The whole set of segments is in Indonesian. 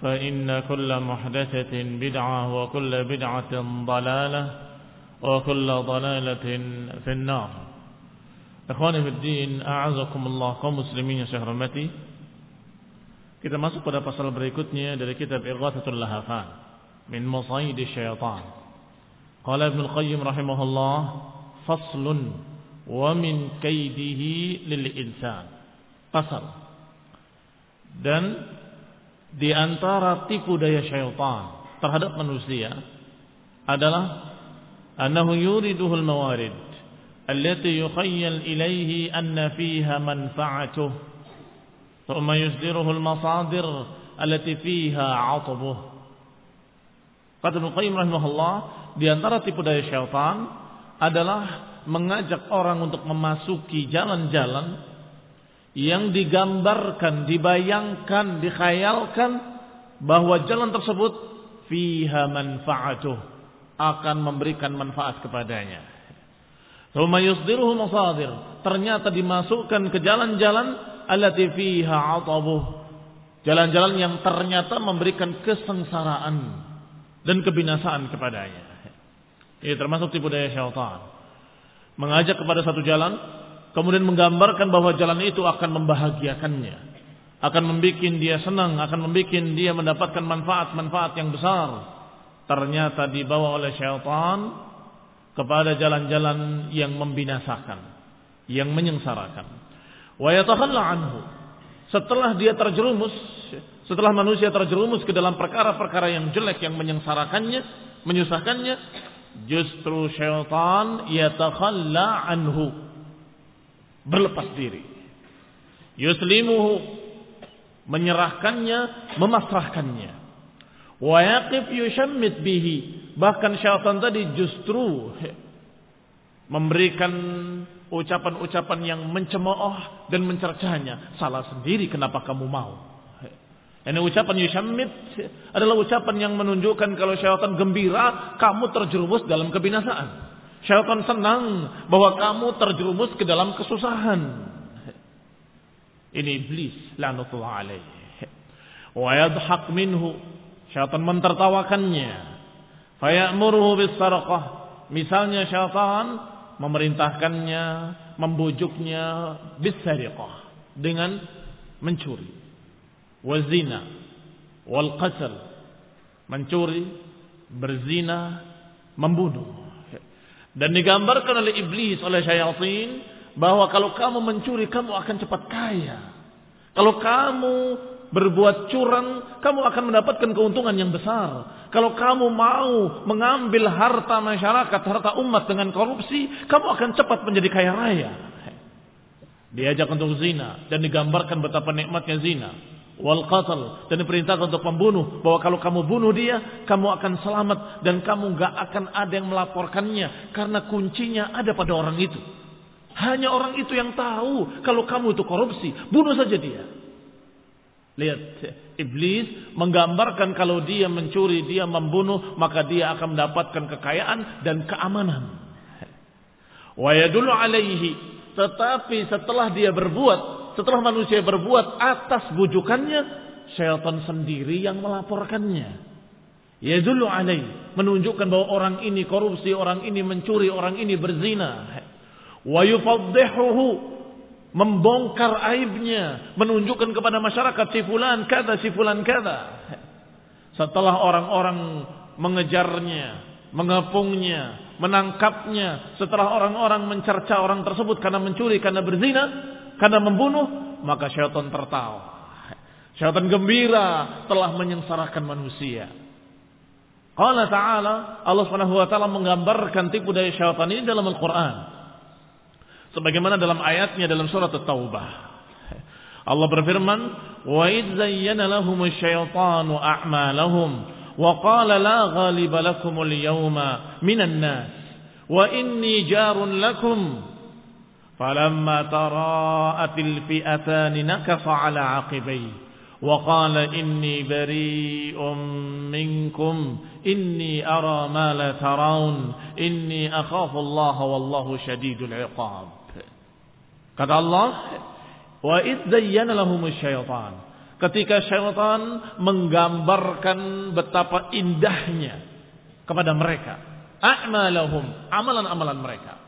فإن كل محدثة بدعة وكل بدعة ضلالة وكل ضلالة في النار Ikhwani fi din, a'azakumullah kaum muslimin yang saya hormati. Kita masuk pada pasal berikutnya dari kitab Ighathatul Lahafan min Masayid Syaitan. Qala Ibnu Al-Qayyim rahimahullah, faslun wa min kaidihi lil insan. Pasal. Dan di antara tipu daya syaitan terhadap manusia adalah annahu yuriduhul mawarid allati yukhayyal ilayhi anna fiha manfa'atuh. Thumma yusdiruhul masadir allati fiha 'atabuh kata Ibnu Qayyim rahimahullah di antara tipu daya syaitan adalah mengajak orang untuk memasuki jalan-jalan yang digambarkan, dibayangkan, dikhayalkan bahwa jalan tersebut fiha manfaatuh akan memberikan manfaat kepadanya. Yusdiruhu masadir. Ternyata dimasukkan ke jalan-jalan allati fiha atabuh. Jalan-jalan yang ternyata memberikan kesengsaraan dan kebinasaan kepadanya. Ini termasuk tipu daya syaitan. Mengajak kepada satu jalan, kemudian menggambarkan bahwa jalan itu akan membahagiakannya. Akan membuat dia senang, akan membuat dia mendapatkan manfaat-manfaat yang besar. Ternyata dibawa oleh syaitan kepada jalan-jalan yang membinasakan, yang menyengsarakan. Anhu. Setelah dia terjerumus, setelah manusia terjerumus ke dalam perkara-perkara yang jelek yang menyengsarakannya, menyusahkannya, justru syaitan yatakhalla anhu. Berlepas diri. Yuslimuhu menyerahkannya, memasrahkannya. Wa yaqif yushammit bihi Bahkan syaitan tadi justru memberikan ucapan-ucapan yang mencemooh dan mencercahnya. Salah sendiri kenapa kamu mau. Ini ucapan yushammit adalah ucapan yang menunjukkan kalau syaitan gembira, kamu terjerumus dalam kebinasaan. Syaitan senang bahwa kamu terjerumus ke dalam kesusahan. Ini iblis, lanatullah alaih. Wa yadhaq minhu. Syaitan mentertawakannya. Faya'muruhu bis Misalnya syaitan memerintahkannya, membujuknya bis dengan mencuri. Wazina wal qatl. Mencuri, berzina, membunuh. Dan digambarkan oleh iblis, oleh syaitan bahwa kalau kamu mencuri kamu akan cepat kaya. Kalau kamu berbuat curang, kamu akan mendapatkan keuntungan yang besar. Kalau kamu mau mengambil harta masyarakat, harta umat dengan korupsi, kamu akan cepat menjadi kaya raya. Diajak untuk zina dan digambarkan betapa nikmatnya zina. Wal qatl dan diperintahkan untuk membunuh bahwa kalau kamu bunuh dia, kamu akan selamat dan kamu gak akan ada yang melaporkannya karena kuncinya ada pada orang itu. Hanya orang itu yang tahu kalau kamu itu korupsi, bunuh saja dia. Lihat, iblis menggambarkan kalau dia mencuri, dia membunuh, maka dia akan mendapatkan kekayaan dan keamanan. Wa yadullu alaihi tetapi setelah dia berbuat, setelah manusia berbuat atas bujukannya, syaitan sendiri yang melaporkannya. Ya dulu alaih. Menunjukkan bahwa orang ini korupsi, orang ini mencuri, orang ini berzina. Wa yufaddihuhu. Membongkar aibnya. Menunjukkan kepada masyarakat si fulan kada, si fulan kada. Setelah orang-orang mengejarnya, mengepungnya, menangkapnya setelah orang-orang mencerca orang tersebut karena mencuri, karena berzina, karena membunuh, maka syaitan tertawa. Syaitan gembira telah menyengsarakan manusia. Allah Ta'ala, Allah Subhanahu wa taala menggambarkan tipu daya syaitan ini dalam Al-Qur'an. Sebagaimana dalam ayatnya dalam surat At-Taubah. Allah berfirman, "Wa idz zayyana lahum syaitanu a'malahum wa qala la ghaliba lakum al-yawma minan nas wa inni jarun lakum فلما تراءت الفئتان نكص على عقبيه وقال إني بريء منكم إني أرى ما لا ترون إني أخاف الله والله شديد العقاب قال الله وإذ زين لهم الشيطان ketika syaitan menggambarkan betapa indahnya kepada mereka a'malahum amalan-amalan mereka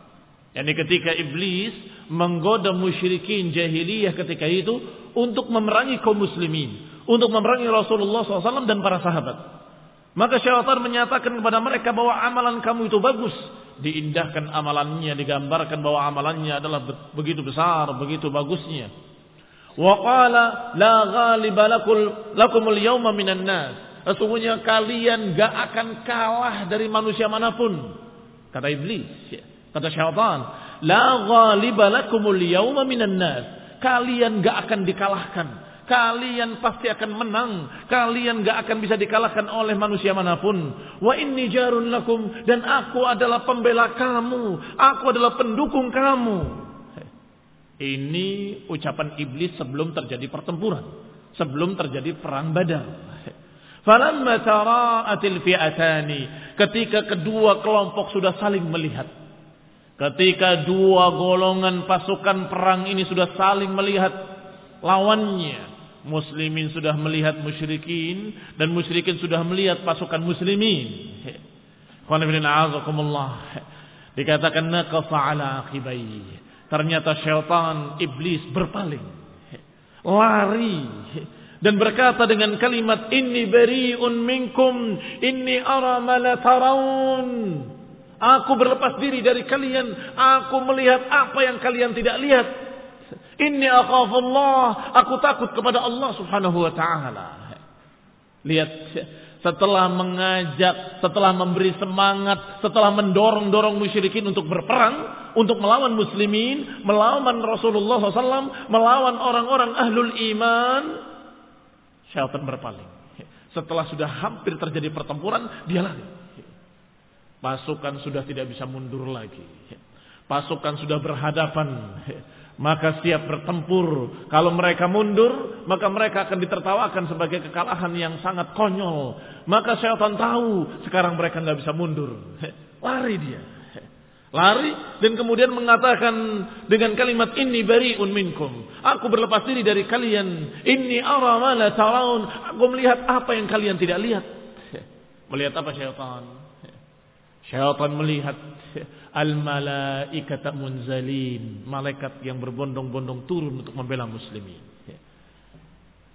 yakni ketika iblis menggoda musyrikin jahiliyah ketika itu untuk memerangi kaum muslimin untuk memerangi Rasulullah SAW dan para sahabat maka syaitan menyatakan kepada mereka bahwa amalan kamu itu bagus diindahkan amalannya digambarkan bahwa amalannya adalah begitu besar begitu bagusnya Wa qala la ghaliba lakumul yawma minan nas. Sesungguhnya kalian gak akan kalah dari manusia mana pun. Kata iblis, kata syaitan, la ghaliba lakumul yawma minan nas. Kalian gak akan dikalahkan. Kalian pasti akan menang. Kalian gak akan bisa dikalahkan oleh manusia mana pun. Wa inni jarun lakum. Dan aku adalah pembela kamu. Aku adalah pendukung kamu. Ini ucapan iblis sebelum terjadi pertempuran. Sebelum terjadi perang badar. Falamma tara'atil fi'atani. Ketika kedua kelompok sudah saling melihat. Ketika dua golongan pasukan perang ini sudah saling melihat lawannya. Muslimin sudah melihat musyrikin. Dan musyrikin sudah melihat pasukan muslimin. Dikatakan naqasa ala akibai. Ternyata syaitan iblis berpaling. Lari. Dan berkata dengan kalimat ini beriun minkum inni ara taraun. Aku berlepas diri dari kalian. Aku melihat apa yang kalian tidak lihat. Inni akhafullah. Aku takut kepada Allah subhanahu wa ta'ala. Lihat setelah mengajak, setelah memberi semangat, setelah mendorong-dorong musyrikin untuk berperang, untuk melawan muslimin, melawan Rasulullah SAW, melawan orang-orang ahlul iman, syaitan berpaling. Setelah sudah hampir terjadi pertempuran, dia lari. Pasukan sudah tidak bisa mundur lagi. Pasukan sudah berhadapan maka siap bertempur. Kalau mereka mundur, maka mereka akan ditertawakan sebagai kekalahan yang sangat konyol. Maka syaitan tahu sekarang mereka nggak bisa mundur. Lari dia. Lari dan kemudian mengatakan dengan kalimat ini bariun minkum. Aku berlepas diri dari kalian. Ini ara la. Aku melihat apa yang kalian tidak lihat. Melihat apa syaitan? Syaitan melihat al-malaikata munzalin, malaikat yang berbondong-bondong turun untuk membela muslimin.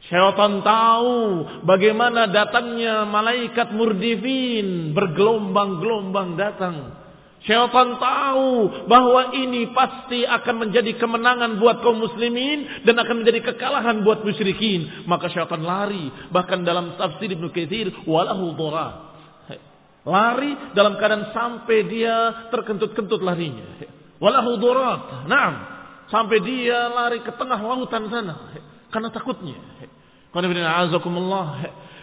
Syaitan tahu bagaimana datangnya malaikat murdifin bergelombang-gelombang datang. Syaitan tahu bahwa ini pasti akan menjadi kemenangan buat kaum muslimin dan akan menjadi kekalahan buat musyrikin. Maka syaitan lari. Bahkan dalam tafsir Ibnu Katsir walahu dharat. Lari dalam keadaan sampai dia terkentut-kentut larinya. Walahu durat. Naam. sampai dia lari ke tengah lautan sana karena takutnya.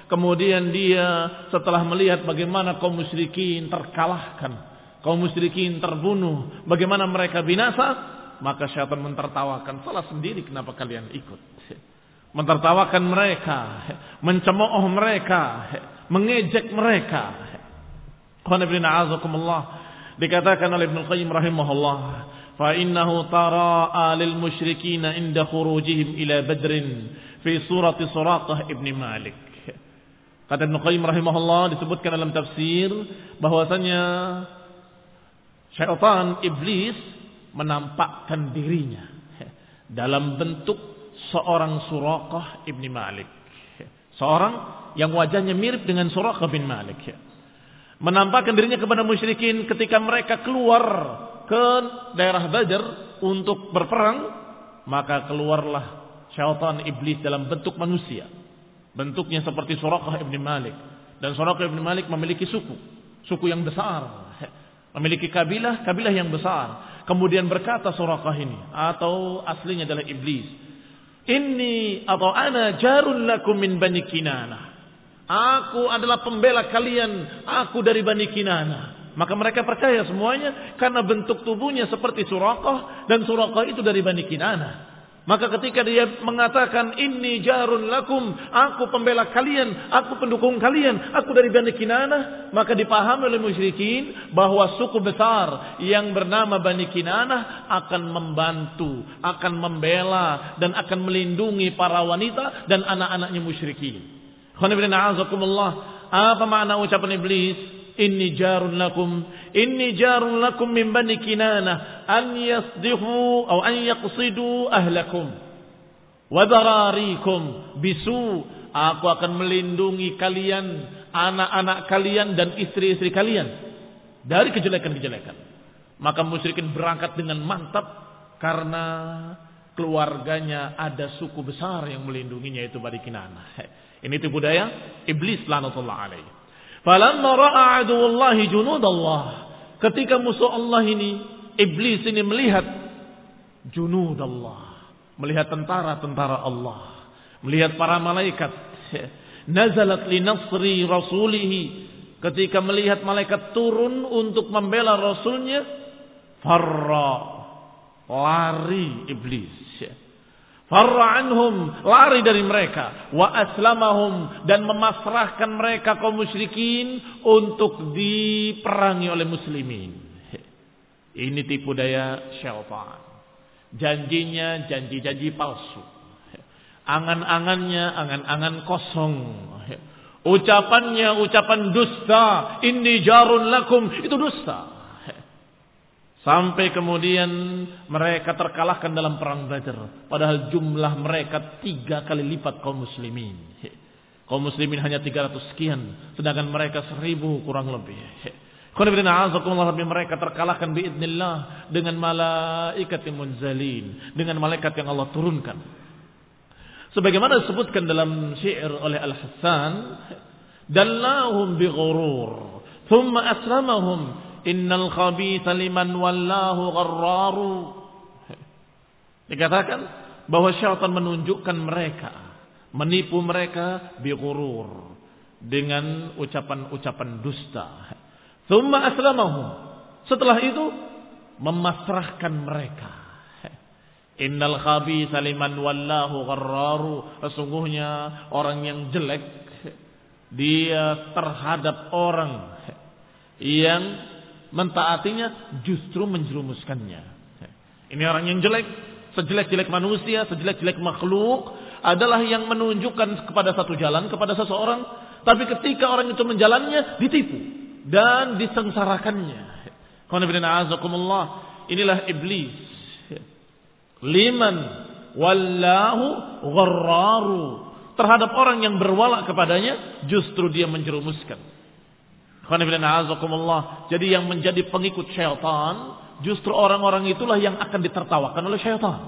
Kemudian dia setelah melihat bagaimana kaum musyrikin terkalahkan, kaum musyrikin terbunuh, bagaimana mereka binasa, maka syaitan mentertawakan, salah sendiri kenapa kalian ikut. Mentertawakan mereka, mencemooh mereka, mengejek mereka. Dikatakan oleh Ibnu Qayyim rahimahullah, "Fa innahu tara'a lil musyrikina inda khurujihim ila Badrin fi surati Suraqah Ibnu Malik." Kata Ibnu Qayyim rahimahullah disebutkan dalam tafsir bahwasanya syaitan iblis menampakkan dirinya dalam bentuk seorang Suraqah Ibnu Malik. Seorang yang wajahnya mirip dengan Suraqah bin Malik. Menampakkan dirinya kepada musyrikin ketika mereka keluar ke daerah Badr untuk berperang, maka keluarlah syaitan iblis dalam bentuk manusia. Bentuknya seperti Suraqah ibn Malik. Dan Suraqah ibn Malik memiliki suku. Suku yang besar. Memiliki kabilah, kabilah yang besar. Kemudian berkata Suraqah ini. Atau aslinya adalah iblis. Ini atau ana jarun lakum min bani kinana. Aku adalah pembela kalian. Aku dari bani kinana. Maka mereka percaya semuanya karena bentuk tubuhnya seperti Suraqah dan Suraqah itu dari Bani Kinana. Maka ketika dia mengatakan ini jarun lakum, aku pembela kalian, aku pendukung kalian, aku dari Bani Kinana, maka dipahami oleh musyrikin bahwa suku besar yang bernama Bani Kinana akan membantu, akan membela dan akan melindungi para wanita dan anak-anaknya musyrikin. Apa makna ucapan iblis? Inni jarun lakum. Inni jarun lakum min bani kinana. An yasdihu atau an yaqsidu ahlakum. Wa dararikum. Bisu. Aku akan melindungi kalian anak-anak kalian dan istri-istri kalian dari kejelekan-kejelekan. Maka musyrikin berangkat dengan mantap karena keluarganya ada suku besar yang melindunginya itu Bani Kinana ini itu budaya iblis lanatullah alaihi Falamma ra'a aduwallahi junudallah. Ketika musuh Allah ini, iblis ini melihat junudallah. Melihat tentara-tentara Allah. Melihat para malaikat. Nazalat li nasri rasulihi. Ketika melihat malaikat turun untuk membela rasulnya. Farra. Lari iblis. Farra anhum, lari dari mereka. Wa aslamahum, dan memasrahkan mereka kaum musyrikin untuk diperangi oleh muslimin. Ini tipu daya syaitan. Janjinya janji-janji palsu. Angan-angannya angan-angan kosong. Ucapannya ucapan dusta. Ini jarun lakum. Itu dusta. Sampai kemudian mereka terkalahkan dalam perang Badar. Padahal jumlah mereka tiga kali lipat kaum muslimin. Kaum muslimin hanya 300 sekian. Sedangkan mereka seribu kurang lebih. Mereka terkalahkan biidnillah dengan malaikat yang munzalin. Dengan malaikat yang Allah turunkan. Sebagaimana disebutkan dalam syair oleh Al-Hassan. Dallahum bighurur. Thumma aslamahum Innal khabitha liman wallahu gharraru. Dikatakan bahwa syaitan menunjukkan mereka, menipu mereka bighurur dengan ucapan-ucapan dusta. Thumma aslamahum. Setelah itu memasrahkan mereka. Innal khabitha liman wallahu gharraru. Sesungguhnya orang yang jelek dia terhadap orang yang mentaatinya justru menjerumuskannya. Ini orang yang jelek, sejelek-jelek manusia, sejelek-jelek makhluk adalah yang menunjukkan kepada satu jalan kepada seseorang, tapi ketika orang itu menjalannya ditipu dan disengsarakannya. Inilah iblis. Liman wallahu gharraru. Terhadap orang yang berwala kepadanya justru dia menjerumuskan. Jadi yang menjadi pengikut syaitan justru orang-orang itulah yang akan ditertawakan oleh syaitan.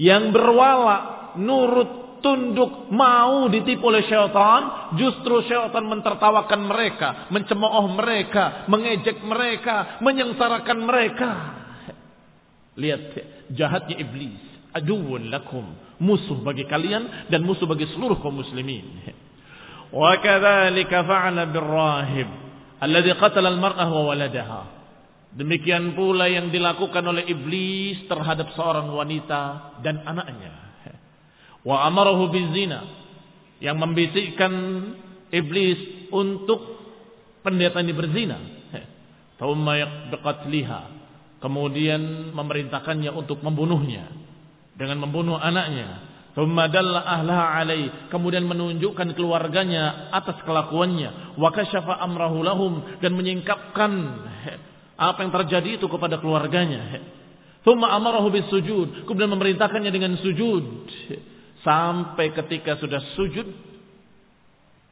Yang berwala, nurut, tunduk, mau ditipu oleh syaitan, justru syaitan mentertawakan mereka, mencemooh mereka, mengejek mereka, menyengsarakan mereka. Lihat jahatnya iblis. Aduwwun lakum. Musuh bagi kalian dan musuh bagi seluruh kaum muslimin. Wa kadzalika fa'ala alladhi qatala al-mar'ah wa waladaha. Demikian pula yang dilakukan oleh iblis terhadap seorang wanita dan anaknya. Wa amarahu bizina yang membisikkan iblis untuk pendeta ini berzina. Thumma biqatliha kemudian memerintahkannya untuk membunuhnya dengan membunuh anaknya Ahlaha alai kemudian menunjukkan keluarganya atas kelakuannya. Wa kasyafa amrahu lahum. Dan menyingkapkan apa yang terjadi itu kepada keluarganya Thumma amarahu bisujud kemudian memerintahkannya dengan sujud sampai ketika sudah sujud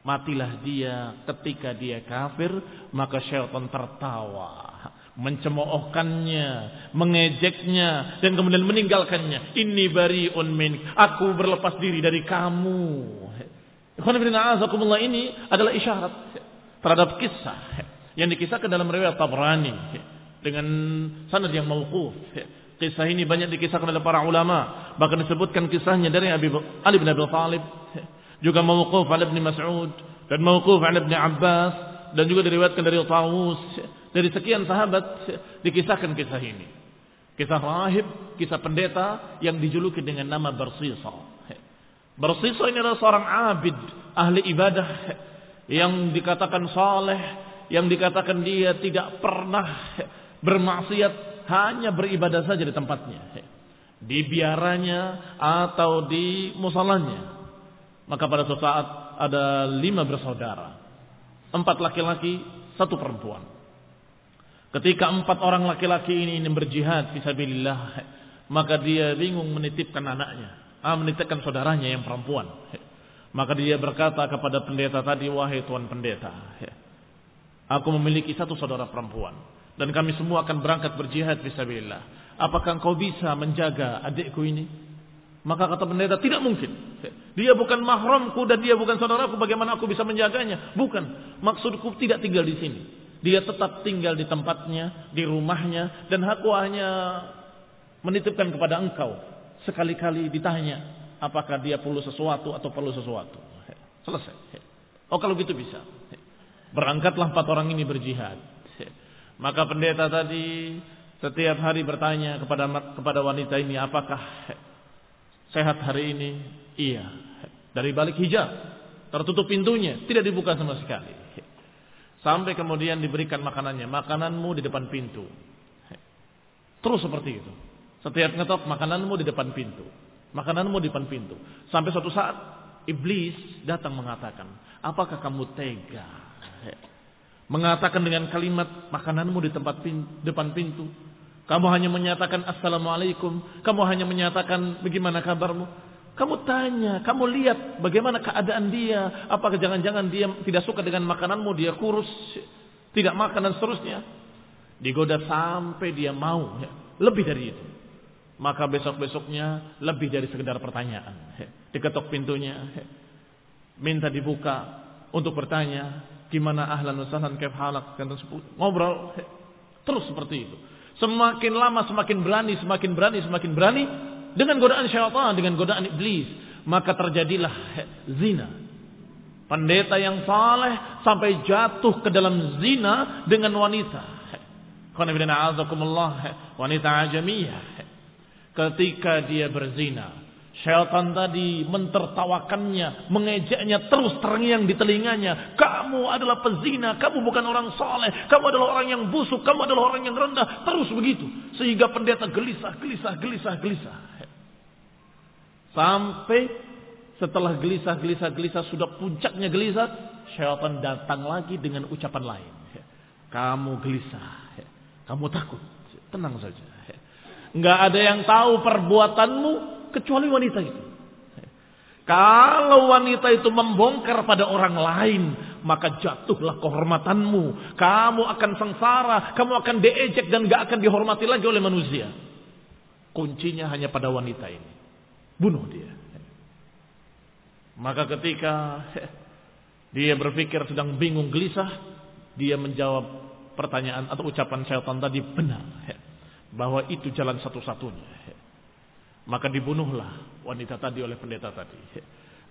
matilah dia. Ketika dia kafir maka syaitan tertawa mencemoohkannya, mengejeknya dan kemudian meninggalkannya. Ini bariun min, aku berlepas diri dari kamu. Ikhwan ini adalah isyarat terhadap kisah yang dikisahkan dalam riwayat Tabrani dengan sanad yang mauquf. Kisah ini banyak dikisahkan oleh para ulama, bahkan disebutkan kisahnya dari Abi Ali bin Abi Thalib, juga mauquf Ali bin Mas'ud dan mauquf Ali bin Abbas dan juga diriwayatkan dari Tawus dari sekian sahabat dikisahkan kisah ini. Kisah rahib, kisah pendeta yang dijuluki dengan nama Bersisa. Bersisa ini adalah seorang abid, ahli ibadah yang dikatakan saleh, yang dikatakan dia tidak pernah bermaksiat, hanya beribadah saja di tempatnya. Di biaranya atau di musalanya. Maka pada suatu saat ada lima bersaudara. Empat laki-laki, satu perempuan. Ketika empat orang laki-laki ini ingin berjihad fisabilillah, maka dia bingung menitipkan anaknya, ah, menitipkan saudaranya yang perempuan. Maka dia berkata kepada pendeta tadi, wahai tuan pendeta, aku memiliki satu saudara perempuan dan kami semua akan berangkat berjihad fisabilillah. Apakah engkau bisa menjaga adikku ini? Maka kata pendeta, tidak mungkin. Dia bukan mahramku dan dia bukan saudaraku, bagaimana aku bisa menjaganya? Bukan. Maksudku tidak tinggal di sini. Dia tetap tinggal di tempatnya, di rumahnya, dan aku hanya menitipkan kepada engkau. Sekali-kali ditanya, apakah dia perlu sesuatu atau perlu sesuatu. Selesai. Oh kalau gitu bisa. Berangkatlah empat orang ini berjihad. Maka pendeta tadi setiap hari bertanya kepada kepada wanita ini, apakah sehat hari ini? Iya. Dari balik hijab, tertutup pintunya, tidak dibuka sama sekali. Sampai kemudian diberikan makanannya. Makananmu di depan pintu. Terus seperti itu. Setiap ngetok makananmu di depan pintu. Makananmu di depan pintu. Sampai suatu saat iblis datang mengatakan, apakah kamu tega? Mengatakan dengan kalimat makananmu di tempat pintu, depan pintu. Kamu hanya menyatakan assalamualaikum. Kamu hanya menyatakan bagaimana kabarmu. Kamu tanya, kamu lihat bagaimana keadaan dia. Apakah jangan-jangan dia tidak suka dengan makananmu, dia kurus, tidak makan dan seterusnya. Digoda sampai dia mau, ya. lebih dari itu. Maka besok-besoknya lebih dari sekedar pertanyaan. Diketok pintunya, minta dibuka untuk bertanya, gimana ahlan wasalan kaif halak, ngobrol, terus seperti itu. Semakin lama semakin berani, semakin berani, semakin berani, dengan godaan syaitan, dengan godaan iblis, maka terjadilah zina. Pendeta yang saleh sampai jatuh ke dalam zina dengan wanita. Wanita ajamiyah. Ketika dia berzina. Syaitan tadi mentertawakannya, mengejeknya terus terngiang di telinganya. Kamu adalah pezina, kamu bukan orang soleh, kamu adalah orang yang busuk, kamu adalah orang yang rendah. Terus begitu. Sehingga pendeta gelisah, gelisah, gelisah, gelisah. Sampai setelah gelisah, gelisah, gelisah, sudah puncaknya gelisah, syaitan datang lagi dengan ucapan lain. Kamu gelisah, kamu takut, tenang saja. Enggak ada yang tahu perbuatanmu kecuali wanita itu. Kalau wanita itu membongkar pada orang lain, maka jatuhlah kehormatanmu. Kamu akan sengsara, kamu akan diejek dan gak akan dihormati lagi oleh manusia. Kuncinya hanya pada wanita ini. Bunuh dia. Maka ketika dia berpikir sedang bingung gelisah, dia menjawab pertanyaan atau ucapan syaitan tadi benar. Bahwa itu jalan satu-satunya. Maka dibunuhlah wanita tadi oleh pendeta tadi.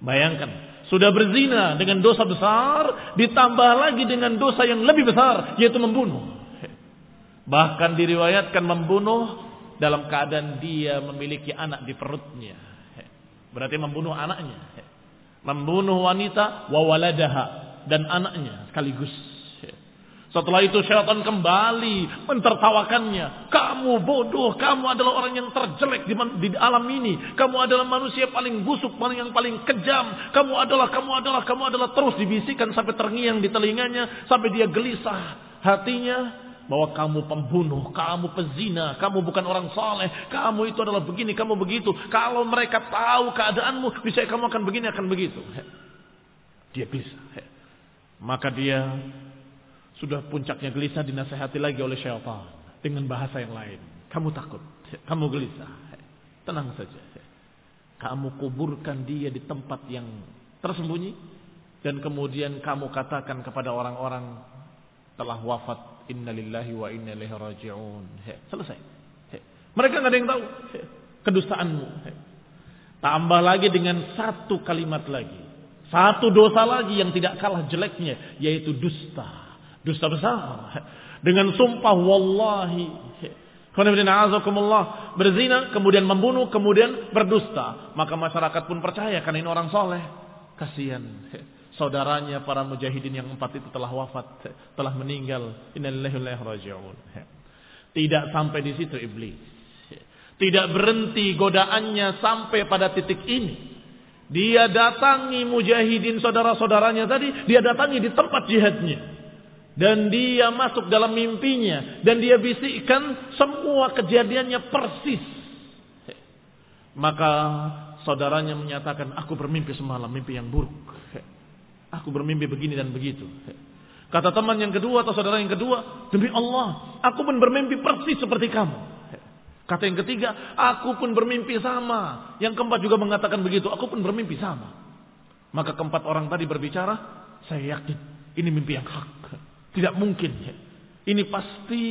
Bayangkan, sudah berzina dengan dosa besar, ditambah lagi dengan dosa yang lebih besar, yaitu membunuh. Bahkan diriwayatkan membunuh dalam keadaan dia memiliki anak di perutnya. Berarti membunuh anaknya. Membunuh wanita wawaladaha dan anaknya sekaligus. Setelah itu syaitan kembali mentertawakannya. Kamu bodoh, kamu adalah orang yang terjelek di, di alam ini. Kamu adalah manusia paling busuk, paling yang paling kejam. Kamu adalah, kamu adalah, kamu adalah terus dibisikkan sampai terngiang di telinganya, sampai dia gelisah hatinya bahwa kamu pembunuh, kamu pezina, kamu bukan orang soleh, kamu itu adalah begini, kamu begitu. Kalau mereka tahu keadaanmu, bisa kamu akan begini, akan begitu. Dia bisa. Maka dia sudah puncaknya gelisah dinasehati lagi oleh syaitan dengan bahasa yang lain. Kamu takut, kamu gelisah. Tenang saja. Kamu kuburkan dia di tempat yang tersembunyi dan kemudian kamu katakan kepada orang-orang telah wafat innalillahi wa inna ilaihi raji'un. Selesai. Mereka nggak ada yang tahu kedustaanmu. Tambah lagi dengan satu kalimat lagi. Satu dosa lagi yang tidak kalah jeleknya yaitu dusta. Dusta besar. Dengan sumpah wallahi. Berzina, kemudian membunuh, kemudian berdusta. Maka masyarakat pun percaya karena ini orang soleh. Kasihan. Saudaranya para mujahidin yang empat itu telah wafat. Telah meninggal. Tidak sampai di situ iblis. Tidak berhenti godaannya sampai pada titik ini. Dia datangi mujahidin saudara-saudaranya tadi. Dia datangi di tempat jihadnya. Dan dia masuk dalam mimpinya. Dan dia bisikkan semua kejadiannya persis. Maka saudaranya menyatakan, aku bermimpi semalam, mimpi yang buruk. Aku bermimpi begini dan begitu. Kata teman yang kedua atau saudara yang kedua, demi Allah, aku pun bermimpi persis seperti kamu. Kata yang ketiga, aku pun bermimpi sama. Yang keempat juga mengatakan begitu, aku pun bermimpi sama. Maka keempat orang tadi berbicara, saya yakin ini mimpi yang hak. Tidak mungkin. Ini pasti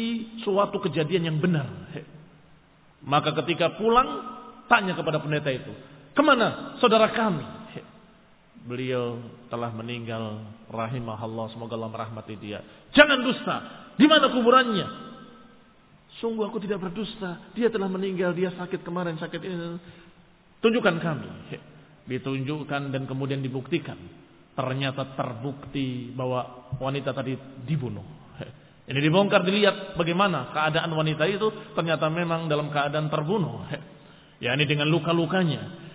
suatu kejadian yang benar. Maka ketika pulang, tanya kepada pendeta itu. Ke mana saudara kami? Beliau telah meninggal rahimahullah semoga Allah merahmati dia. Jangan dusta. Di mana kuburannya? Sungguh aku tidak berdusta. Dia telah meninggal, dia sakit kemarin, sakit ini. Tunjukkan kami. Ditunjukkan dan kemudian dibuktikan ternyata terbukti bahwa wanita tadi dibunuh. Ini dibongkar dilihat bagaimana keadaan wanita itu ternyata memang dalam keadaan terbunuh. Ya ini dengan luka-lukanya.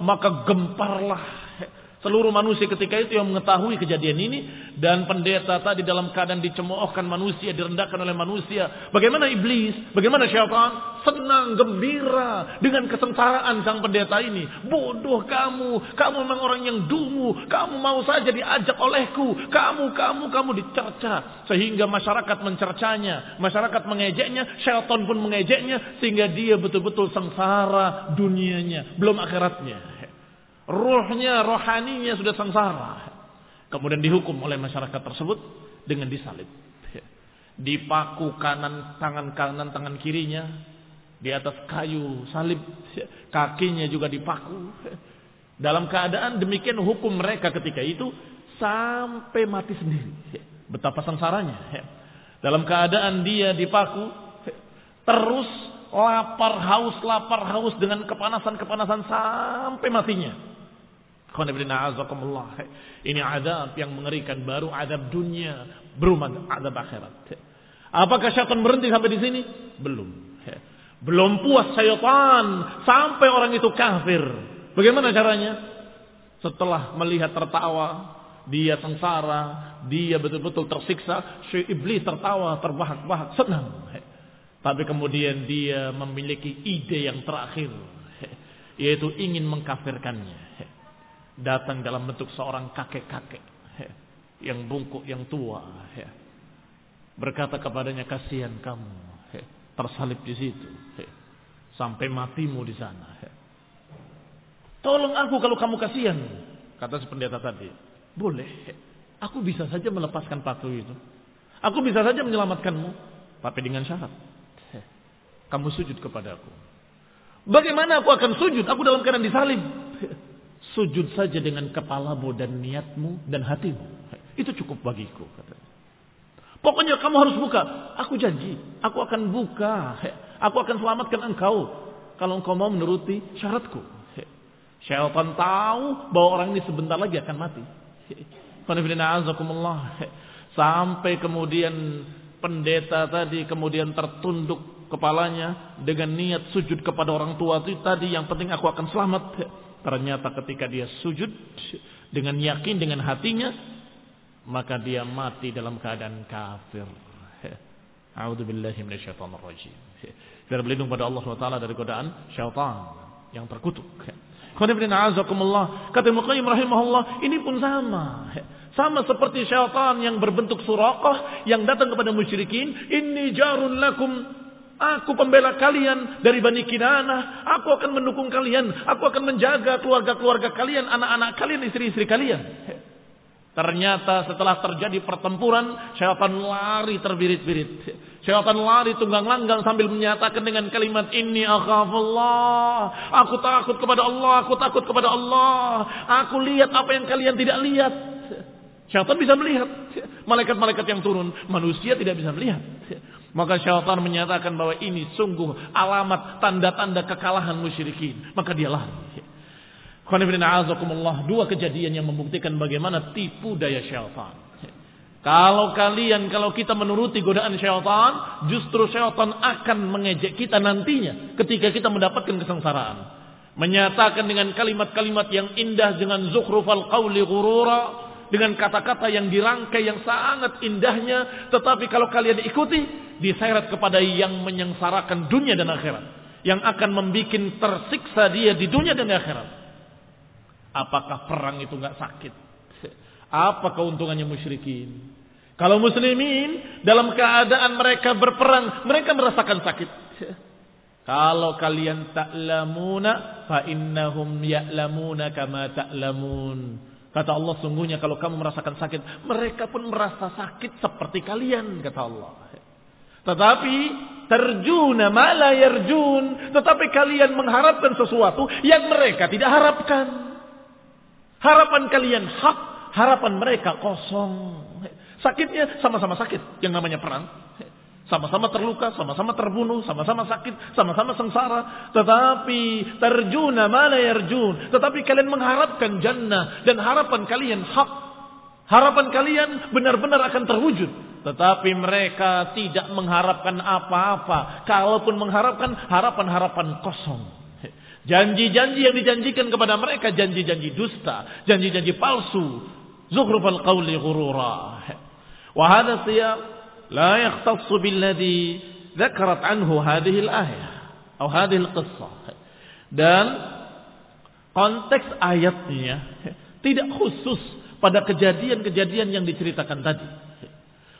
Maka gemparlah Seluruh manusia ketika itu yang mengetahui kejadian ini dan pendeta tadi dalam keadaan dicemoohkan manusia, direndahkan oleh manusia. Bagaimana iblis, bagaimana syaitan senang, gembira dengan kesengsaraan sang pendeta ini. Bodoh kamu, kamu memang orang yang dungu, kamu mau saja diajak olehku, kamu, kamu, kamu dicerca. Sehingga masyarakat mencercanya, masyarakat mengejeknya, syaitan pun mengejeknya sehingga dia betul-betul sengsara dunianya, belum akhiratnya. Ruhnya, rohaninya sudah sengsara. Kemudian dihukum oleh masyarakat tersebut dengan disalib. Dipaku kanan, tangan kanan, tangan kirinya. Di atas kayu salib. Kakinya juga dipaku. Dalam keadaan demikian hukum mereka ketika itu. Sampai mati sendiri. Betapa sengsaranya. Dalam keadaan dia dipaku. Terus lapar haus, lapar haus dengan kepanasan-kepanasan sampai matinya. Ini adab yang mengerikan baru adab dunia, belum adab akhirat. Apakah syaitan berhenti sampai di sini? Belum. Belum puas syaitan sampai orang itu kafir. Bagaimana caranya? Setelah melihat tertawa, dia sengsara, dia betul-betul tersiksa, si iblis tertawa, terbahak-bahak, senang. Tapi kemudian dia memiliki ide yang terakhir, yaitu ingin mengkafirkannya datang dalam bentuk seorang kakek-kakek yang bungkuk yang tua berkata kepadanya kasihan kamu tersalib di situ sampai matimu di sana tolong aku kalau kamu kasihan kata si pendeta tadi boleh aku bisa saja melepaskan patu itu aku bisa saja menyelamatkanmu tapi dengan syarat kamu sujud kepadaku Bagaimana aku akan sujud? Aku dalam keadaan disalib. Sujud saja dengan kepalamu dan niatmu dan hatimu. Itu cukup bagiku. Pokoknya kamu harus buka. Aku janji. Aku akan buka. Aku akan selamatkan engkau. Kalau engkau mau menuruti syaratku. Syaitan tahu bahwa orang ini sebentar lagi akan mati. Sampai kemudian pendeta tadi kemudian tertunduk kepalanya dengan niat sujud kepada orang tua itu tadi yang penting aku akan selamat. Ternyata ketika dia sujud dengan yakin dengan hatinya maka dia mati dalam keadaan kafir. A'udzubillahi minasyaitonirrajim. Biar berlindung pada Allah SWT dari godaan syaitan yang terkutuk. Kata Muqayyim rahimahullah, ini pun sama. Sama seperti syaitan yang berbentuk surakah yang datang kepada musyrikin, ini jarun lakum Aku pembela kalian dari Bani Kinanah. Aku akan mendukung kalian. Aku akan menjaga keluarga-keluarga kalian, anak-anak kalian, istri-istri kalian. Ternyata setelah terjadi pertempuran, syaitan lari terbirit-birit. Syaitan lari tunggang langgang sambil menyatakan dengan kalimat ini akhafullah. Aku takut kepada Allah, aku takut kepada Allah. Aku lihat apa yang kalian tidak lihat. Syaitan bisa melihat. Malaikat-malaikat yang turun, manusia tidak bisa melihat. Maka syaitan menyatakan bahwa ini sungguh alamat tanda-tanda kekalahan musyrikin. Maka dia lari. Dua kejadian yang membuktikan bagaimana tipu daya syaitan. Kalau kalian, kalau kita menuruti godaan syaitan, justru syaitan akan mengejek kita nantinya ketika kita mendapatkan kesengsaraan. Menyatakan dengan kalimat-kalimat yang indah dengan zukhrufal qawli ghurura, dengan kata-kata yang dirangkai yang sangat indahnya, tetapi kalau kalian ikuti, diseret kepada yang menyengsarakan dunia dan akhirat, yang akan membuat tersiksa dia di dunia dan akhirat. Apakah perang itu nggak sakit? Apa keuntungannya musyrikin? Kalau muslimin dalam keadaan mereka berperang, mereka merasakan sakit. Kalau kalian ta'lamuna fa innahum ya'lamuna kama ta'lamun. Kata Allah sungguhnya kalau kamu merasakan sakit, mereka pun merasa sakit seperti kalian kata Allah. Tetapi terjuna malah yarjun, tetapi kalian mengharapkan sesuatu yang mereka tidak harapkan. Harapan kalian hak, harapan mereka kosong. Sakitnya sama-sama sakit, yang namanya perang. Sama-sama terluka, sama-sama terbunuh, sama-sama sakit, sama-sama sengsara. Tetapi terjuna mana yarjun. Tetapi kalian mengharapkan jannah. Dan harapan kalian hak. Harapan kalian benar-benar akan terwujud. Tetapi mereka tidak mengharapkan apa-apa. Kalaupun mengharapkan harapan-harapan kosong. Janji-janji yang dijanjikan kepada mereka janji-janji dusta, janji-janji palsu. Zukhrufal qawli ghurura. Wa hadha la yakhtassu billadhi dzakarat anhu hadhihi al-ayah atau hadhihi al-qissah. Dan konteks ayatnya tidak khusus pada kejadian-kejadian yang diceritakan tadi.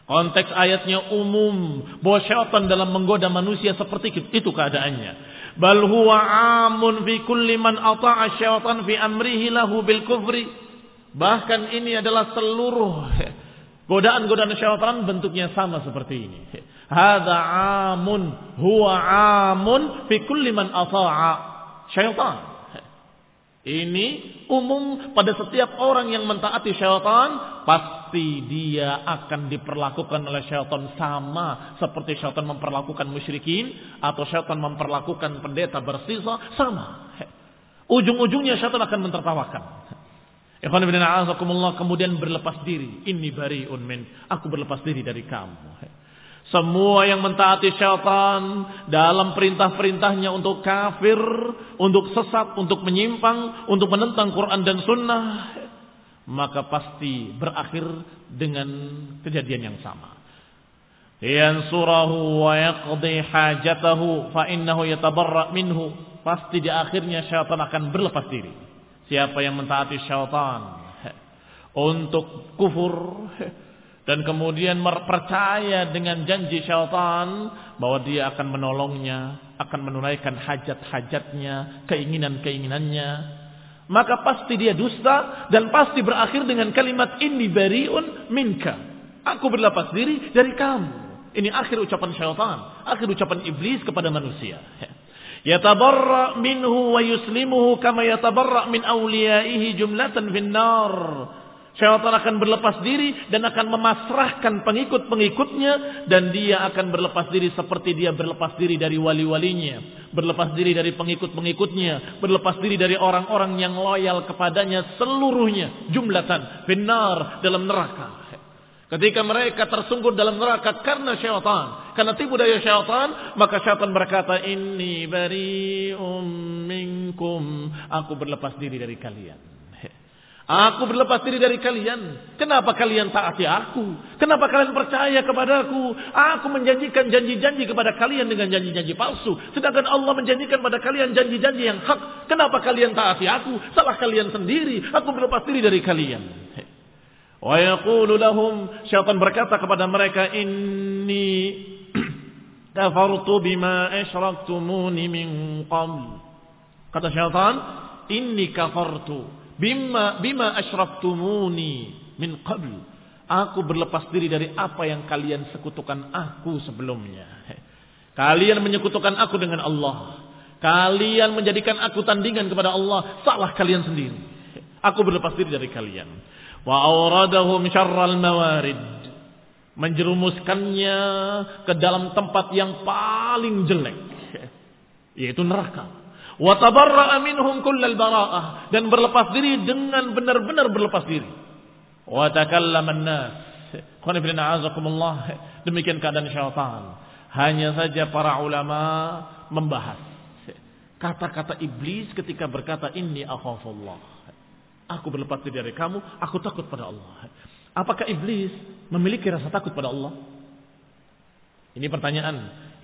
Konteks ayatnya umum bahwa syaitan dalam menggoda manusia seperti itu keadaannya bal huwa amun fi kulli man ata'a syaitan fi amrihi lahu bil kufri bahkan ini adalah seluruh godaan-godaan syaitan bentuknya sama seperti ini hadza amun huwa amun fi kulli man ata'a syaitan ini umum pada setiap orang yang mentaati syaitan, pasti dia akan diperlakukan oleh syaitan sama seperti syaitan memperlakukan musyrikin atau syaitan memperlakukan pendeta bersisa sama. Ujung-ujungnya syaitan akan mentertawakan. Kemudian berlepas diri. Ini bariun min. Aku berlepas diri dari kamu. Semua yang mentaati syaitan dalam perintah-perintahnya untuk kafir, untuk sesat, untuk menyimpang, untuk menentang Quran dan Sunnah, maka pasti berakhir dengan kejadian yang sama. Yansurahu wa yaqdi hajatahu fa innahu yatabarra minhu. Pasti di akhirnya syaitan akan berlepas diri. Siapa yang mentaati syaitan untuk kufur, dan kemudian percaya dengan janji syaitan bahwa dia akan menolongnya, akan menunaikan hajat-hajatnya, keinginan-keinginannya, maka pasti dia dusta dan pasti berakhir dengan kalimat ini bariun minka. Aku berlepas diri dari kamu. Ini akhir ucapan syaitan, akhir ucapan iblis kepada manusia. Yatabarra minhu wa yuslimuhu kama yatabarra min awliyaihi jumlatan finnar. Syaitan akan berlepas diri dan akan memasrahkan pengikut-pengikutnya dan dia akan berlepas diri seperti dia berlepas diri dari wali-walinya, berlepas diri dari pengikut-pengikutnya, berlepas diri dari orang-orang yang loyal kepadanya seluruhnya jumlatan benar dalam neraka. Ketika mereka tersungkur dalam neraka karena syaitan, karena tipu daya syaitan, maka syaitan berkata, "Inni bari'um minkum." Aku berlepas diri dari kalian. Aku berlepas diri dari kalian. Kenapa kalian taati aku? Kenapa kalian percaya kepadaku? Aku menjanjikan janji-janji kepada kalian dengan janji-janji palsu. Sedangkan Allah menjanjikan pada kalian janji-janji yang hak. Kenapa kalian taati aku? Salah kalian sendiri. Aku berlepas diri dari kalian. Wa yaqulu lahum syaitan berkata kepada mereka inni kafartu bima asyraktumuni min qabl. Kata syaitan, inni kafartu bima bima asyraftumuni min qabl. Aku berlepas diri dari apa yang kalian sekutukan aku sebelumnya. Kalian menyekutukan aku dengan Allah. Kalian menjadikan aku tandingan kepada Allah. Salah kalian sendiri. Aku berlepas diri dari kalian. Wa awradahum syarral mawarid. Menjerumuskannya ke dalam tempat yang paling jelek. Yaitu neraka. Wa tabarra'a minhum kullal bara'ah dan berlepas diri dengan benar-benar berlepas diri. Wa takallama an-nas. Demikian keadaan syaitan. Hanya saja para ulama membahas kata-kata iblis ketika berkata inni akhafullah. Aku berlepas diri dari kamu, aku takut pada Allah. Apakah iblis memiliki rasa takut pada Allah? Ini pertanyaan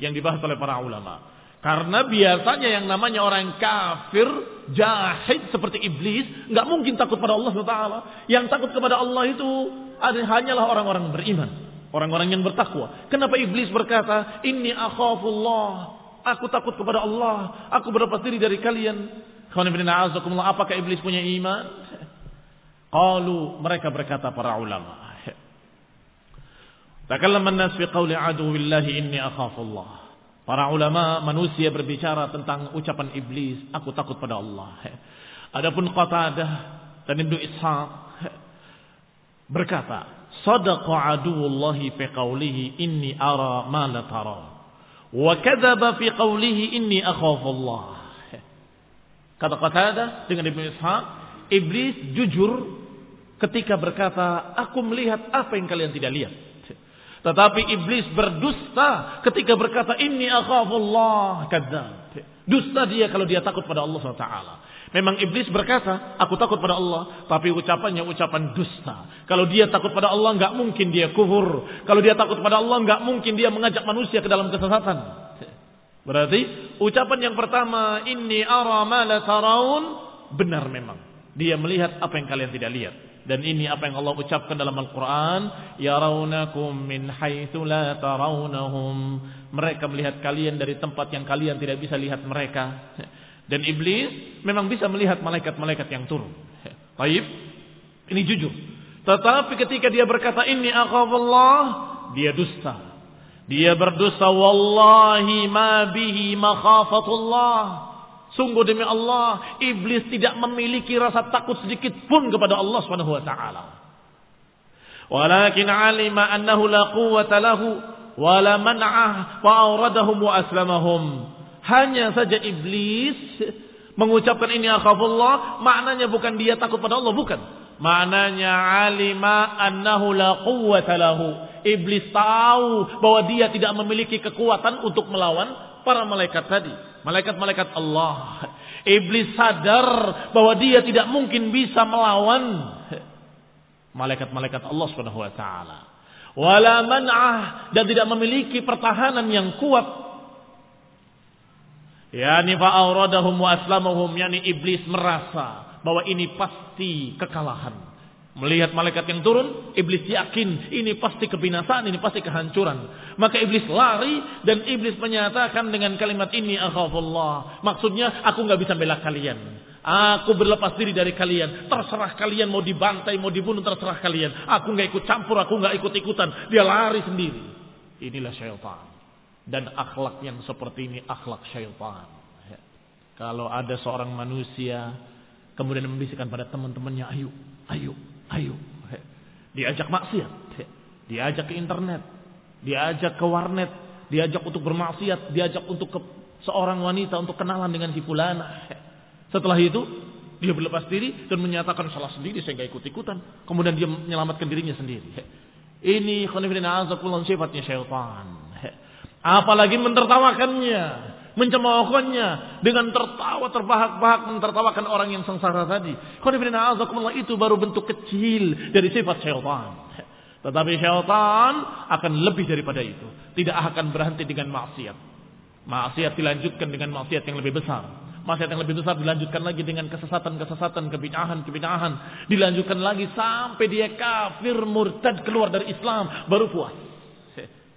yang dibahas oleh para ulama. Karena biasanya yang namanya orang kafir, jahid seperti iblis, nggak mungkin takut pada Allah Taala. Yang takut kepada Allah itu hanyalah orang-orang beriman, orang-orang yang bertakwa. Kenapa iblis berkata, Inni akhafullah, aku takut kepada Allah, aku berlepas diri dari kalian. Apakah iblis punya iman? Qalu mereka berkata para ulama. Takallama an-nas fi qawli aduwillahi inni akhafullah. Para ulama manusia berbicara tentang ucapan iblis, aku takut pada Allah. Adapun Qatadah dan Ibnu Ishaq berkata, "Sadaqa aduwullahi fi qawlihi inni ara ma la tara." Wa kadzaba fi qawlihi inni akhafu Allah. Kata Qatadah dengan Ibnu Ishaq, iblis jujur ketika berkata, "Aku melihat apa yang kalian tidak lihat." Tetapi iblis berdusta ketika berkata ini akhafullah kadzab. Dusta dia kalau dia takut pada Allah SWT. Memang iblis berkata, aku takut pada Allah. Tapi ucapannya ucapan dusta. Kalau dia takut pada Allah, nggak mungkin dia kufur. Kalau dia takut pada Allah, nggak mungkin dia mengajak manusia ke dalam kesesatan. Berarti ucapan yang pertama, ini ara taraun, benar memang. Dia melihat apa yang kalian tidak lihat. Dan ini apa yang Allah ucapkan dalam Al-Quran. Yarawnakum min haithu la tarawnahum. Mereka melihat kalian dari tempat yang kalian tidak bisa lihat mereka. Dan iblis memang bisa melihat malaikat-malaikat yang turun. Baik, ini jujur. Tetapi ketika dia berkata ini akhafullah, dia dusta. Dia berdusta wallahi ma bihi makhafatullah. Sungguh demi Allah, iblis tidak memiliki rasa takut sedikit pun kepada Allah Subhanahu wa taala. Walakin alima annahu la quwwata lahu wa la man'ah fa awradahum wa aslamahum. Hanya saja iblis mengucapkan ini akhafullah, maknanya bukan dia takut pada Allah, bukan. Maknanya alima annahu la quwwata lahu. Iblis tahu bahwa dia tidak memiliki kekuatan untuk melawan para malaikat tadi malaikat-malaikat Allah. Iblis sadar bahwa dia tidak mungkin bisa melawan malaikat-malaikat Allah Subhanahu wa taala. Wala man'ah dan tidak memiliki pertahanan yang kuat. Yani fa'auradahum wa aslamahum yani iblis merasa bahwa ini pasti kekalahan. Melihat malaikat yang turun, iblis yakin ini pasti kebinasaan, ini pasti kehancuran. Maka iblis lari dan iblis menyatakan dengan kalimat ini akhafullah. Maksudnya aku nggak bisa bela kalian. Aku berlepas diri dari kalian. Terserah kalian mau dibantai, mau dibunuh, terserah kalian. Aku nggak ikut campur, aku nggak ikut ikutan. Dia lari sendiri. Inilah syaitan. Dan akhlak yang seperti ini akhlak syaitan. Ya. Kalau ada seorang manusia kemudian membisikkan pada teman-temannya, ayo, ayo, ayo. Diajak maksiat, diajak ke internet, diajak ke warnet, diajak untuk bermaksiat, diajak untuk ke seorang wanita untuk kenalan dengan si fulana. Setelah itu dia berlepas diri dan menyatakan salah sendiri saya nggak ikut ikutan. Kemudian dia menyelamatkan dirinya sendiri. Ini khonifidina azakullah sifatnya syaitan. Apalagi mentertawakannya, mencemoohkannya dengan tertawa terbahak-bahak mentertawakan orang yang sengsara tadi. Itu baru bentuk kecil dari sifat syaitan. Tetapi syaitan akan lebih daripada itu. Tidak akan berhenti dengan maksiat. Maksiat dilanjutkan dengan maksiat yang lebih besar. Maksiat yang lebih besar dilanjutkan lagi dengan kesesatan-kesesatan, kebinahan-kebinahan. Dilanjutkan lagi sampai dia kafir, murtad, keluar dari Islam. Baru puas.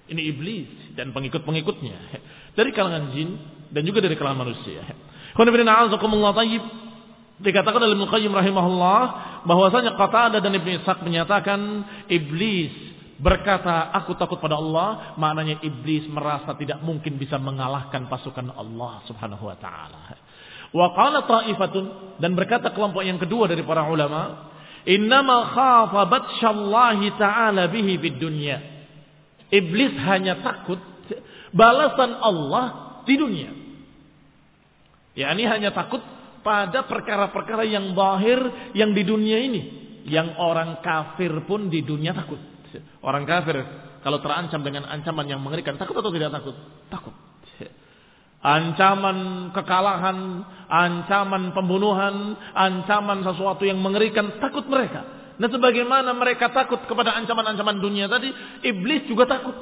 Ini iblis dan pengikut-pengikutnya. Dari kalangan jin dan juga dari kalangan manusia. Dikatakan oleh Ibnu Qayyim rahimahullah bahwasanya Qatadah dan Ibnu Ishaq menyatakan iblis berkata aku takut pada Allah maknanya iblis merasa tidak mungkin bisa mengalahkan pasukan Allah Subhanahu wa taala. Wa qala ta'ifatun dan berkata kelompok yang kedua dari para ulama, "Innama khafa batsyallahi ta'ala bihi fid dunya." Iblis hanya takut balasan Allah di dunia. Ya, ini hanya takut pada perkara-perkara yang bahir yang di dunia ini. Yang orang kafir pun di dunia takut. Orang kafir kalau terancam dengan ancaman yang mengerikan, takut atau tidak takut? Takut. Ancaman kekalahan, ancaman pembunuhan, ancaman sesuatu yang mengerikan, takut mereka. Dan sebagaimana mereka takut kepada ancaman-ancaman dunia tadi, iblis juga takut.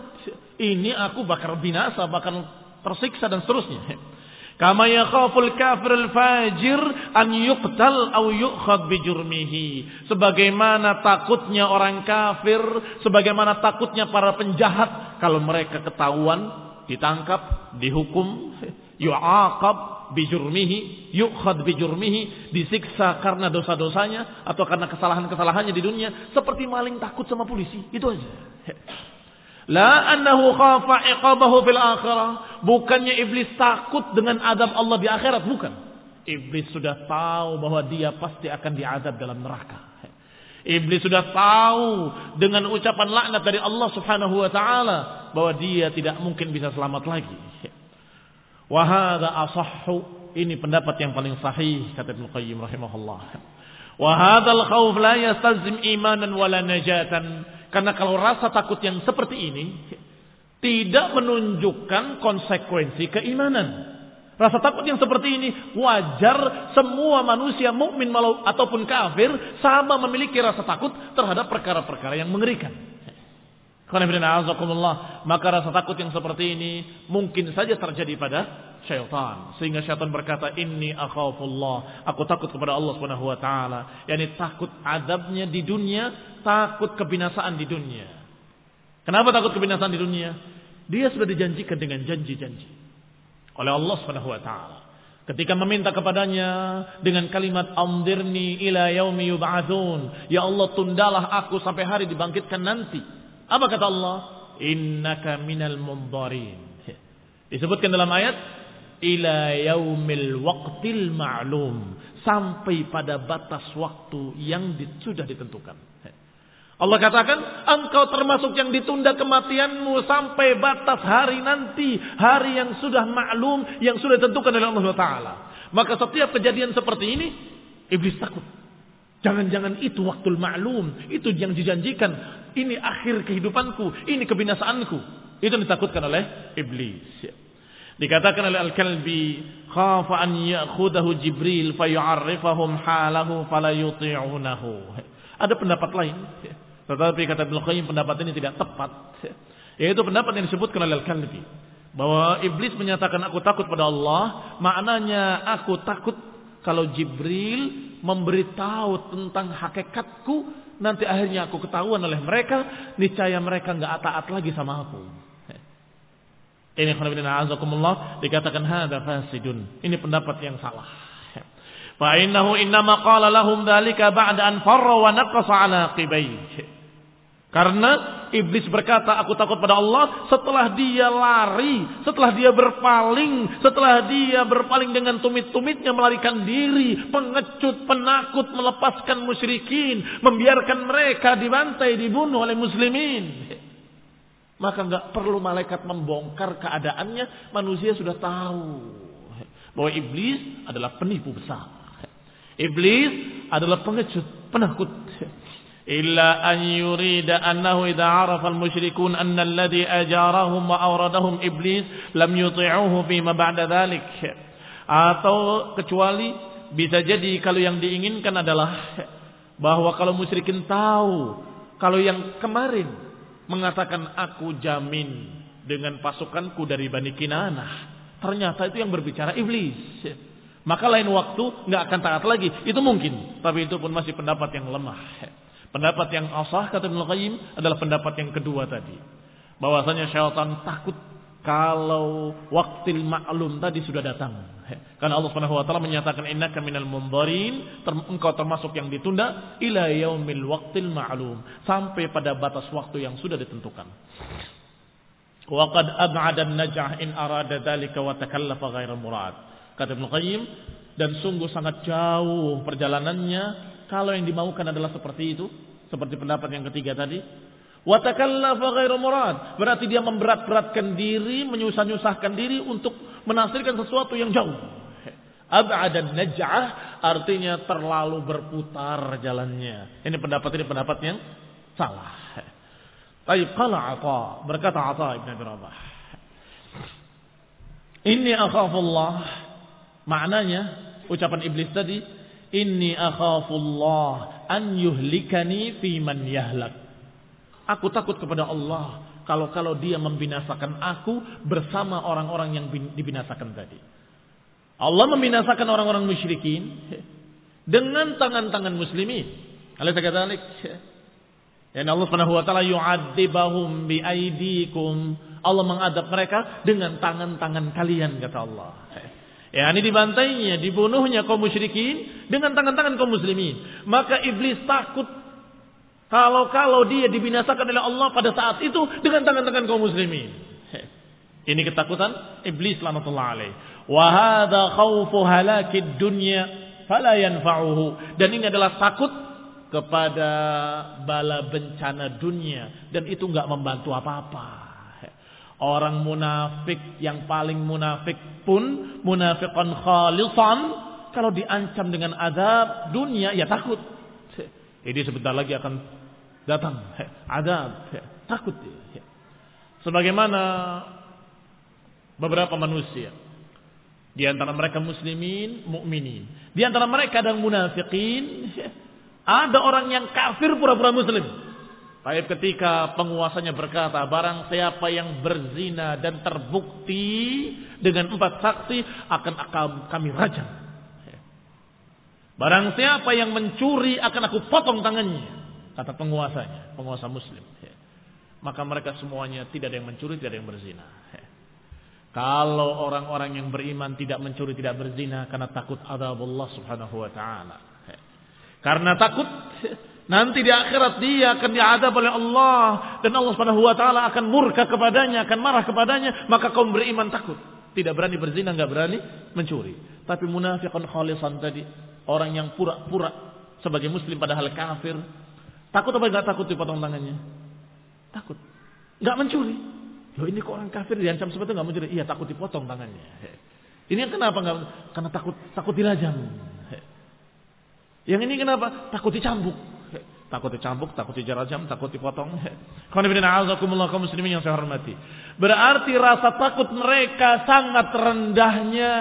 Ini aku bakal binasa, bakal tersiksa dan seterusnya. Kama yakhaful kafir al-fajir an yuqtal au yu'khad bijurmihi. Sebagaimana takutnya orang kafir, sebagaimana takutnya para penjahat kalau mereka ketahuan, ditangkap, dihukum, yu'aqab bijurmihi, yukhad bijurmihi, disiksa karena dosa-dosanya atau karena kesalahan-kesalahannya di dunia seperti maling takut sama polisi. Itu aja. La annahu khafa iqabahu fil akhirah. Bukannya iblis takut dengan adab Allah di akhirat, bukan. Iblis sudah tahu bahwa dia pasti akan diadab dalam neraka. Iblis sudah tahu dengan ucapan laknat dari Allah Subhanahu wa taala bahwa dia tidak mungkin bisa selamat lagi. Wahada asahhu. Ini pendapat yang paling sahih kata Ibnu Qayyim rahimahullah. Wahadal khawf la yastazim imanan wala najatan. Karena kalau rasa takut yang seperti ini tidak menunjukkan konsekuensi keimanan. Rasa takut yang seperti ini wajar semua manusia mukmin ataupun kafir sama memiliki rasa takut terhadap perkara-perkara yang mengerikan. Maka rasa takut yang seperti ini mungkin saja terjadi pada syaitan. Sehingga syaitan berkata, Inni akhafullah. Aku takut kepada Allah subhanahu wa ta'ala. Yani takut adabnya di dunia, takut kebinasaan di dunia. Kenapa takut kebinasaan di dunia? Dia sudah dijanjikan dengan janji-janji. Oleh Allah subhanahu wa ta'ala. Ketika meminta kepadanya dengan kalimat amdirni ila yaumi yub'atsun. Ya Allah tundalah aku sampai hari dibangkitkan nanti. Apa kata Allah? Innaka minal mundharin. Disebutkan dalam ayat ila yaumil waqtil ma'lum sampai pada batas waktu yang sudah ditentukan. Allah katakan, engkau termasuk yang ditunda kematianmu sampai batas hari nanti, hari yang sudah maklum, yang sudah ditentukan oleh Allah Taala. Maka setiap kejadian seperti ini, iblis takut. Jangan-jangan itu waktu maklum, itu yang dijanjikan. Ini akhir kehidupanku, ini kebinasaanku. Itu ditakutkan oleh iblis. Dikatakan oleh Al-Kalbi, khafa an ya'khudahu Jibril fayu'arrifahum halahu fala yuti'unahu. Ada pendapat lain. Tetapi kata Ibnu Qayyim pendapat ini tidak tepat. Yaitu pendapat yang disebutkan oleh Al-Kalbi. Bahwa iblis menyatakan aku takut pada Allah. Maknanya aku takut kalau Jibril memberitahu tentang hakikatku, nanti akhirnya aku ketahuan oleh mereka, niscaya mereka nggak taat lagi sama aku. Ini azakumullah dikatakan hada fasidun. Ini pendapat yang salah. Fa innahu innama qala lahum dzalika ba'da an farra wa naqasa ala qibayh. Karena iblis berkata, aku takut pada Allah setelah dia lari, setelah dia berpaling, setelah dia berpaling dengan tumit-tumitnya melarikan diri, pengecut, penakut, melepaskan musyrikin, membiarkan mereka dibantai, dibunuh oleh muslimin. Maka nggak perlu malaikat membongkar keadaannya, manusia sudah tahu bahwa iblis adalah penipu besar. Iblis adalah pengecut, penakut. إلا أن يريد أنه إذا عرف المشركون أن الذي أجارهم وأوردهم إبليس لم يطيعوه فيما بعد ذلك atau kecuali bisa jadi kalau yang diinginkan adalah bahwa kalau musyrikin tahu kalau yang kemarin mengatakan aku jamin dengan pasukanku dari Bani Kinanah ternyata itu yang berbicara iblis maka lain waktu nggak akan taat lagi itu mungkin tapi itu pun masih pendapat yang lemah Pendapat yang asah kata Ibnu Qayyim adalah pendapat yang kedua tadi. Bahwasanya syaitan takut kalau waktu maklum tadi sudah datang. Karena Allah Subhanahu wa taala menyatakan innaka minal mundarin, engkau termasuk yang ditunda ila yaumil waqtil ma'lum, sampai pada batas waktu yang sudah ditentukan. Wa qad ab'ada an-najah in arada dzalika wa takallafa ghairal murad. Kata Ibnu Qayyim dan sungguh sangat jauh perjalanannya kalau yang dimaukan adalah seperti itu, seperti pendapat yang ketiga tadi, Watakallafa ghairu murad. Berarti dia memberat-beratkan diri, menyusah-nyusahkan diri untuk menafsirkan sesuatu yang jauh. Ab'adan naj'ah artinya terlalu berputar jalannya. Ini pendapat ini pendapat yang salah. Baik, qala Atha, berkata Atha Ibn Abi Rabah. Ini akhafullah. Maknanya ucapan iblis tadi Inni akhafullah an yuhlikani fi man yahlak. Aku takut kepada Allah kalau-kalau dia membinasakan aku bersama orang-orang yang dibinasakan tadi. Allah membinasakan orang-orang musyrikin dengan tangan-tangan muslimin. Alaysa kadzalik? Dan Allah Subhanahu wa taala yu'adzibahum bi aidikum. Allah mengadab mereka dengan tangan-tangan kalian kata Allah. Ya, ini dibantainya, dibunuhnya kaum musyrikin dengan tangan-tangan kaum muslimin. Maka iblis takut kalau-kalau dia dibinasakan oleh Allah pada saat itu dengan tangan-tangan kaum muslimin. Ini ketakutan iblis lanatullah alaih. Wa hadha khawfu halakid dunya fala yanfa'uhu. Dan ini adalah takut kepada bala bencana dunia dan itu enggak membantu apa-apa. Orang munafik yang paling munafik pun munafiqan khalisan kalau diancam dengan azab dunia ya takut. Ini sebentar lagi akan datang azab. Takut Sebagaimana beberapa manusia di antara mereka muslimin, mukminin. Di antara mereka ada munafikin, ada orang yang kafir pura-pura muslim. Tapi ketika penguasanya berkata, barang siapa yang berzina dan terbukti dengan empat saksi akan kami rajam. Barang siapa yang mencuri akan aku potong tangannya. Kata penguasanya, penguasa muslim. Maka mereka semuanya tidak ada yang mencuri, tidak ada yang berzina. Kalau orang-orang yang beriman tidak mencuri, tidak berzina karena takut adab Allah subhanahu wa ta'ala. Karena takut Nanti di akhirat dia akan diadab oleh Allah dan Allah Subhanahu wa taala akan murka kepadanya, akan marah kepadanya, maka kaum beriman takut. Tidak berani berzina, enggak berani mencuri. Tapi munafiqun khalisan tadi, orang yang pura-pura sebagai muslim padahal kafir, takut apa enggak takut dipotong tangannya? Takut. Enggak mencuri. Loh ini kok orang kafir diancam seperti itu enggak mencuri? Iya, takut dipotong tangannya. Ini kenapa enggak? Karena takut takut dirajam. Yang ini kenapa? Takut dicambuk takut dicambuk, takut dijarajam, takut dipotong. muslimin yang saya hormati. Berarti rasa takut mereka sangat rendahnya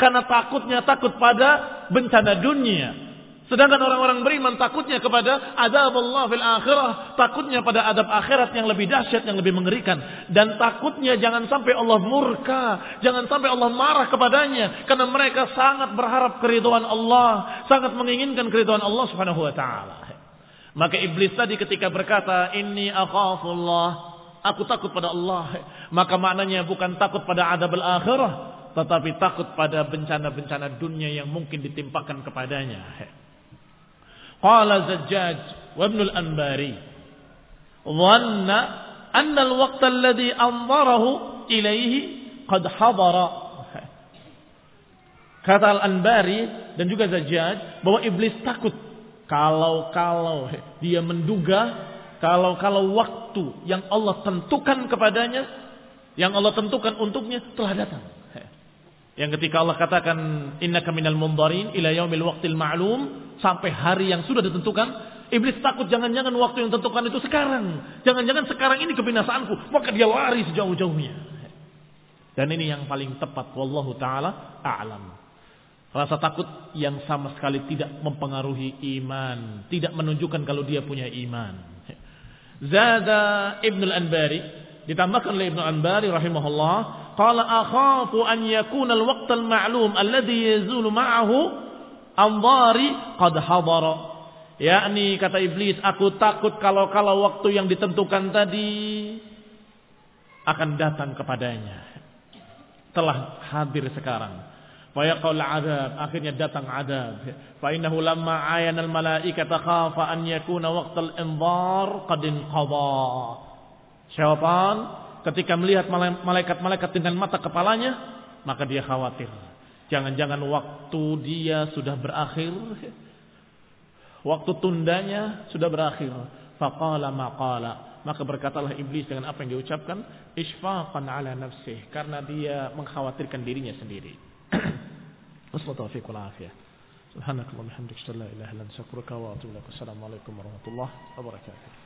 karena takutnya takut pada bencana dunia. Sedangkan orang-orang beriman takutnya kepada adab Allah fil akhirah, takutnya pada adab akhirat yang lebih dahsyat, yang lebih mengerikan dan takutnya jangan sampai Allah murka, jangan sampai Allah marah kepadanya karena mereka sangat berharap keridhaan Allah, sangat menginginkan keridhaan Allah Subhanahu wa taala. Maka iblis tadi ketika berkata, Inni akhafullah. Aku takut pada Allah. Maka maknanya bukan takut pada adab al-akhirah. Tetapi takut pada bencana-bencana dunia yang mungkin ditimpakan kepadanya. Qala Zajjaj wa Ibn al-Anbari. dhanna anna al-waqt alladhi anzarahu ilaihi qad hadara. Kata Al-Anbari dan juga Zajjaj bahwa iblis takut kalau-kalau dia menduga kalau-kalau waktu yang Allah tentukan kepadanya yang Allah tentukan untuknya telah datang. Yang ketika Allah katakan innaka minal mundarin ila yaumil waqtil ma'lum sampai hari yang sudah ditentukan, iblis takut jangan-jangan waktu yang ditentukan itu sekarang. Jangan-jangan sekarang ini kebinasaanku, maka dia lari sejauh-jauhnya. Dan ini yang paling tepat wallahu taala a'lam. Rasa takut yang sama sekali tidak mempengaruhi iman, tidak menunjukkan kalau dia punya iman. Zada Ibnu Al-Anbari ditambahkan oleh Ibnu Al-Anbari rahimahullah Qala akhafu an yakuna al-waqt al-ma'lum alladhi yazulu ma'ahu anzari qad hadara. Yakni kata iblis, aku takut kalau-kalau waktu yang ditentukan tadi akan datang kepadanya. Telah hadir sekarang. Fayaqul adab, akhirnya datang adab. Fa innahu lamma ayana al-malaikata khafa an yakuna waqtal inzar qad inqadha. Syaitan ketika melihat malaikat-malaikat dengan mata kepalanya, maka dia khawatir. Jangan-jangan waktu dia sudah berakhir. Waktu tundanya sudah berakhir. Faqala maqala. Maka berkatalah iblis dengan apa yang diucapkan. Ishfaqan ala nafsih. Karena dia mengkhawatirkan dirinya sendiri. نسأل التوفيق والعافية. سبحانك اللهم وبحمدك أشهد أن لا إله إلا أنت أستغفرك وأتوب إليك. والسلام عليكم ورحمة الله وبركاته.